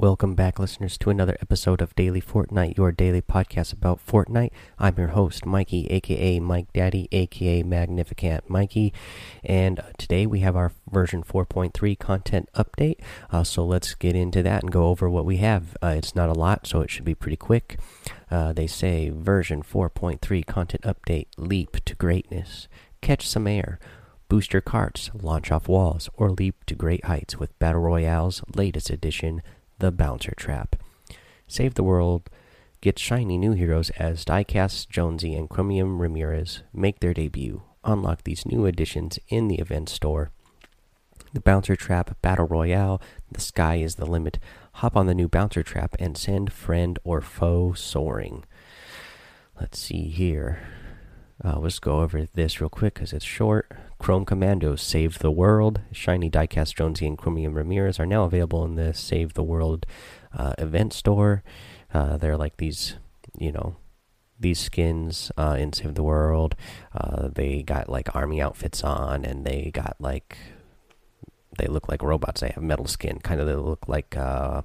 Welcome back, listeners, to another episode of Daily Fortnite, your daily podcast about Fortnite. I'm your host, Mikey, aka Mike Daddy, aka Magnificent Mikey, and today we have our version 4.3 content update. Uh, so let's get into that and go over what we have. Uh, it's not a lot, so it should be pretty quick. Uh, they say version 4.3 content update leap to greatness, catch some air. Boost your carts, launch off walls, or leap to great heights with Battle Royale's latest edition, the Bouncer Trap. Save the world. Get shiny new heroes as Diecast, Jonesy, and Chromium Ramirez make their debut. Unlock these new additions in the event store. The Bouncer Trap Battle Royale. The sky is the limit. Hop on the new Bouncer Trap and send friend or foe soaring. Let's see here. Uh, let's go over this real quick because it's short. Chrome Commandos Save the World. Shiny Diecast Jonesy and Chromium Ramirez are now available in the Save the World uh, event store. Uh, they're like these, you know, these skins uh, in Save the World. Uh, they got like army outfits on, and they got like they look like robots. They have metal skin, kind of. They look like uh,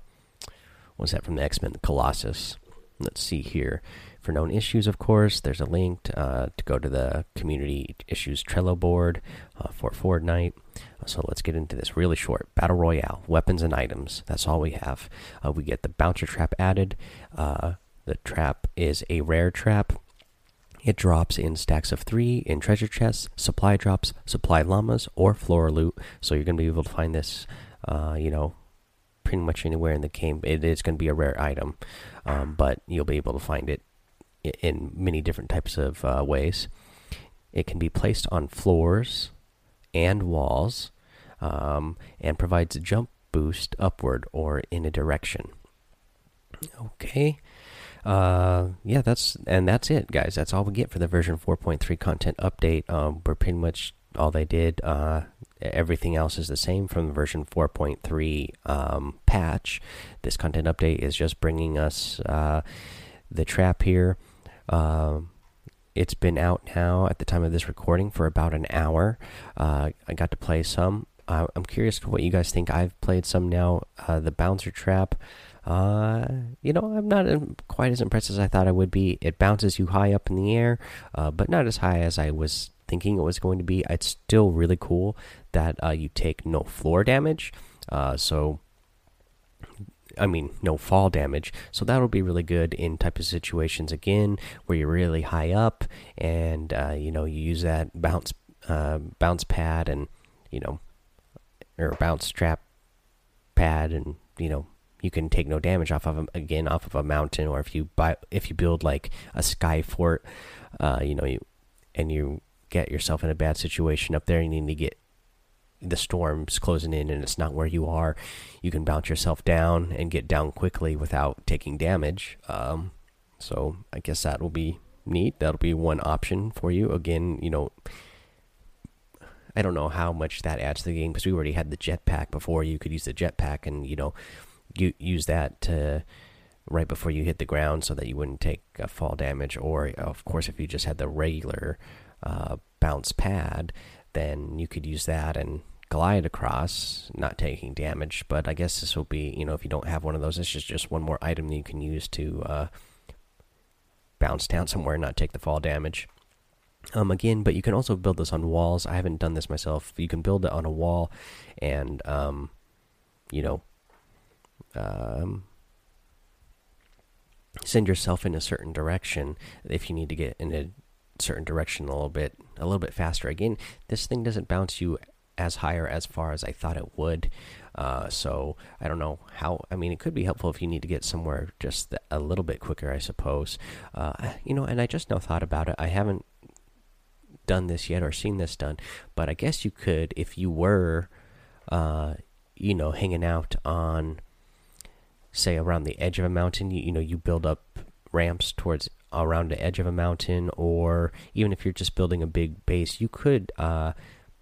what's that from the X Men? The Colossus. Let's see here. For known issues, of course, there's a link to, uh, to go to the community issues Trello board uh, for Fortnite. So let's get into this really short battle royale, weapons and items. That's all we have. Uh, we get the bouncer trap added. Uh, the trap is a rare trap. It drops in stacks of three in treasure chests, supply drops, supply llamas, or floor loot. So you're going to be able to find this, uh, you know, pretty much anywhere in the game. It is going to be a rare item, um, but you'll be able to find it in many different types of uh, ways. It can be placed on floors and walls um, and provides a jump boost upward or in a direction. Okay. Uh, yeah, that's and that's it, guys. That's all we get for the version 4.3 content update. Um, we're pretty much all they did. Uh, everything else is the same from the version 4.3 um, patch. This content update is just bringing us uh, the trap here. Um, it's been out now at the time of this recording for about an hour. Uh, I got to play some. Uh, I'm curious what you guys think. I've played some now. Uh, the bouncer trap. Uh, you know, I'm not quite as impressed as I thought I would be. It bounces you high up in the air, uh, but not as high as I was thinking it was going to be. It's still really cool that uh, you take no floor damage. so I mean, no fall damage. So that'll be really good in type of situations again where you're really high up and uh, you know you use that bounce uh, bounce pad and you know or bounce trap pad and you know you can take no damage off of them again off of a mountain or if you buy if you build like a sky fort, uh, you know you and you get yourself in a bad situation up there. You need to get the storm's closing in and it's not where you are, you can bounce yourself down and get down quickly without taking damage. Um, so I guess that will be neat. That'll be one option for you. Again, you know, I don't know how much that adds to the game because we already had the jetpack before. You could use the jetpack and you know, you use that to right before you hit the ground so that you wouldn't take uh, fall damage. Or of course, if you just had the regular uh, bounce pad, then you could use that and glide across, not taking damage. But I guess this will be, you know, if you don't have one of those, this is just one more item that you can use to uh, bounce down somewhere and not take the fall damage. Um, again, but you can also build this on walls. I haven't done this myself. You can build it on a wall, and um, you know, um, send yourself in a certain direction if you need to get in a certain direction a little bit, a little bit faster. Again, this thing doesn't bounce you as higher as far as I thought it would. Uh, so I don't know how. I mean, it could be helpful if you need to get somewhere just a little bit quicker, I suppose. Uh, you know, and I just now thought about it. I haven't done this yet or seen this done, but I guess you could if you were, uh, you know, hanging out on, say, around the edge of a mountain. You, you know, you build up ramps towards around the edge of a mountain, or even if you're just building a big base, you could uh,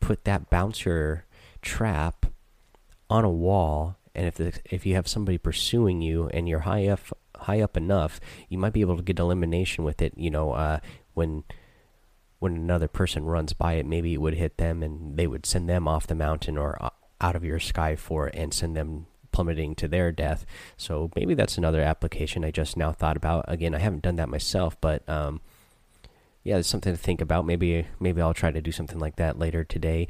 put that bouncer trap on a wall and if the, if you have somebody pursuing you and you're high up high up enough you might be able to get elimination with it you know uh, when when another person runs by it maybe it would hit them and they would send them off the mountain or out of your sky fort and send them plummeting to their death. So maybe that's another application I just now thought about. Again, I haven't done that myself, but um, yeah, it's something to think about. Maybe maybe I'll try to do something like that later today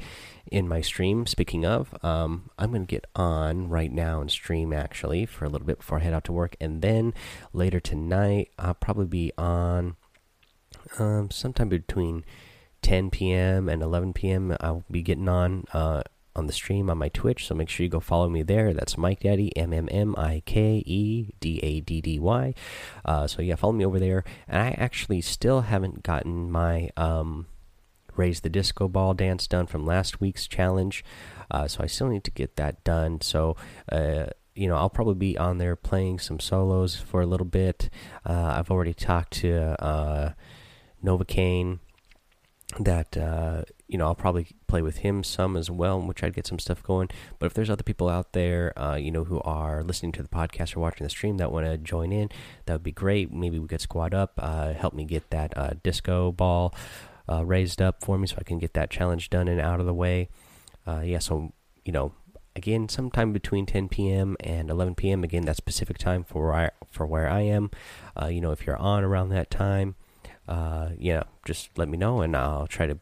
in my stream. Speaking of, um, I'm going to get on right now and stream actually for a little bit before I head out to work, and then later tonight I'll probably be on um, sometime between 10 p.m. and 11 p.m. I'll be getting on uh, on the stream on my Twitch, so make sure you go follow me there. That's Mike Daddy, M M M I K E D A D D Y. Uh, so yeah, follow me over there. And I actually still haven't gotten my um, raise the disco ball dance done from last week's challenge, uh, so I still need to get that done. So. Uh, you know, I'll probably be on there playing some solos for a little bit. Uh, I've already talked to uh, Novocaine that uh, you know I'll probably play with him some as well, which I'd get some stuff going. But if there's other people out there, uh, you know, who are listening to the podcast or watching the stream that want to join in, that would be great. Maybe we could squad up, uh, help me get that uh, disco ball uh, raised up for me, so I can get that challenge done and out of the way. Uh, yeah, so you know, again, sometime between 10 p.m. and 11 p.m. Again, that's Pacific time for where I, for where I am. you know, if you're on around that time uh, yeah, just let me know and I'll try to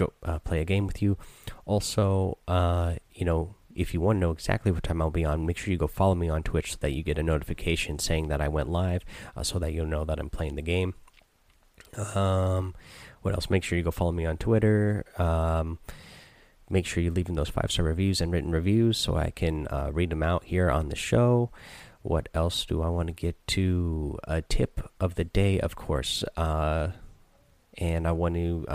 uh, play a game with you. Also, uh, you know, if you want to know exactly what time I'll be on, make sure you go follow me on Twitch so that you get a notification saying that I went live, uh, so that you'll know that I'm playing the game. Um, what else? Make sure you go follow me on Twitter. Um, make sure you're leaving those five star reviews and written reviews so I can uh, read them out here on the show. What else do I want to get to? A tip of the day, of course. Uh, and I want to,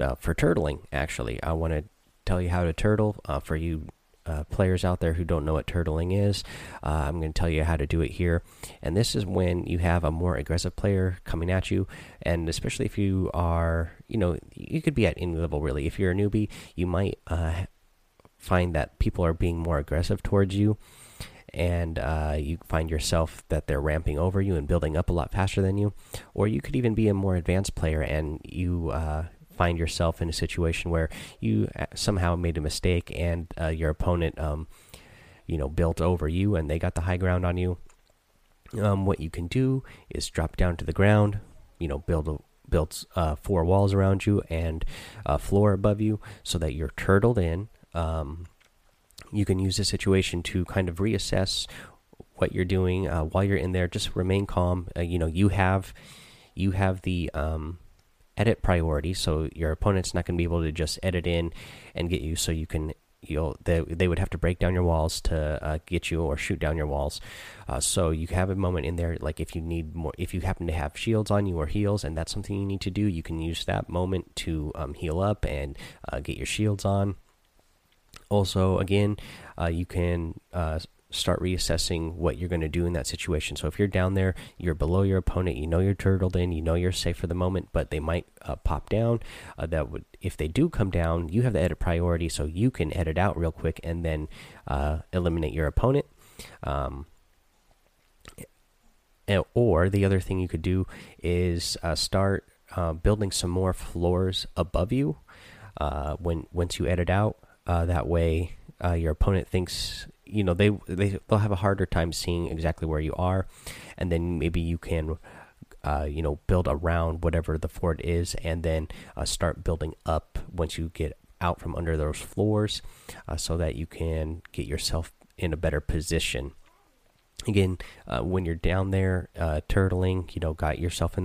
uh, for turtling, actually, I want to tell you how to turtle uh, for you uh, players out there who don't know what turtling is, uh, I'm going to tell you how to do it here. And this is when you have a more aggressive player coming at you, and especially if you are, you know, you could be at any level really. If you're a newbie, you might uh, find that people are being more aggressive towards you. And uh, you find yourself that they're ramping over you and building up a lot faster than you, or you could even be a more advanced player and you find yourself in a situation where you uh, somehow made a mistake and uh, your opponent, um, you know, built over you and they got the high ground on you. Um, what you can do is drop down to the ground, you know, build a build uh, four walls around you and a floor above you so that you're turtled in. Um, you can use this situation to kind of reassess what you're doing uh, while you're in there. Just remain calm. Uh, you know, you have you have the um, edit priority, so your opponent's not going to be able to just edit in and get you. So you can you'll they they would have to break down your walls to uh, get you or shoot down your walls. Uh, so you have a moment in there, like if you need more, if you happen to have shields on you or heals, and that's something you need to do, you can use that moment to um, heal up and uh, get your shields on. Also, again, uh, you can uh, start reassessing what you're going to do in that situation. So if you're down there, you're below your opponent, you know you're turtled in, you know you're safe for the moment, but they might uh, pop down. Uh, that would, if they do come down, you have the edit priority, so you can edit out real quick and then uh, eliminate your opponent. Um, or the other thing you could do is uh, start uh, building some more floors above you uh, when once you edit out. that way, your opponent thinks you know they they they'll have a harder time seeing exactly where you are, and then maybe you can. Uh, you know, build around whatever the fort is, and then uh, start building up once you get out from under those floors, uh, so that you can get yourself in a better position. Again, uh, when you're down there uh, turtling, you know, got yourself in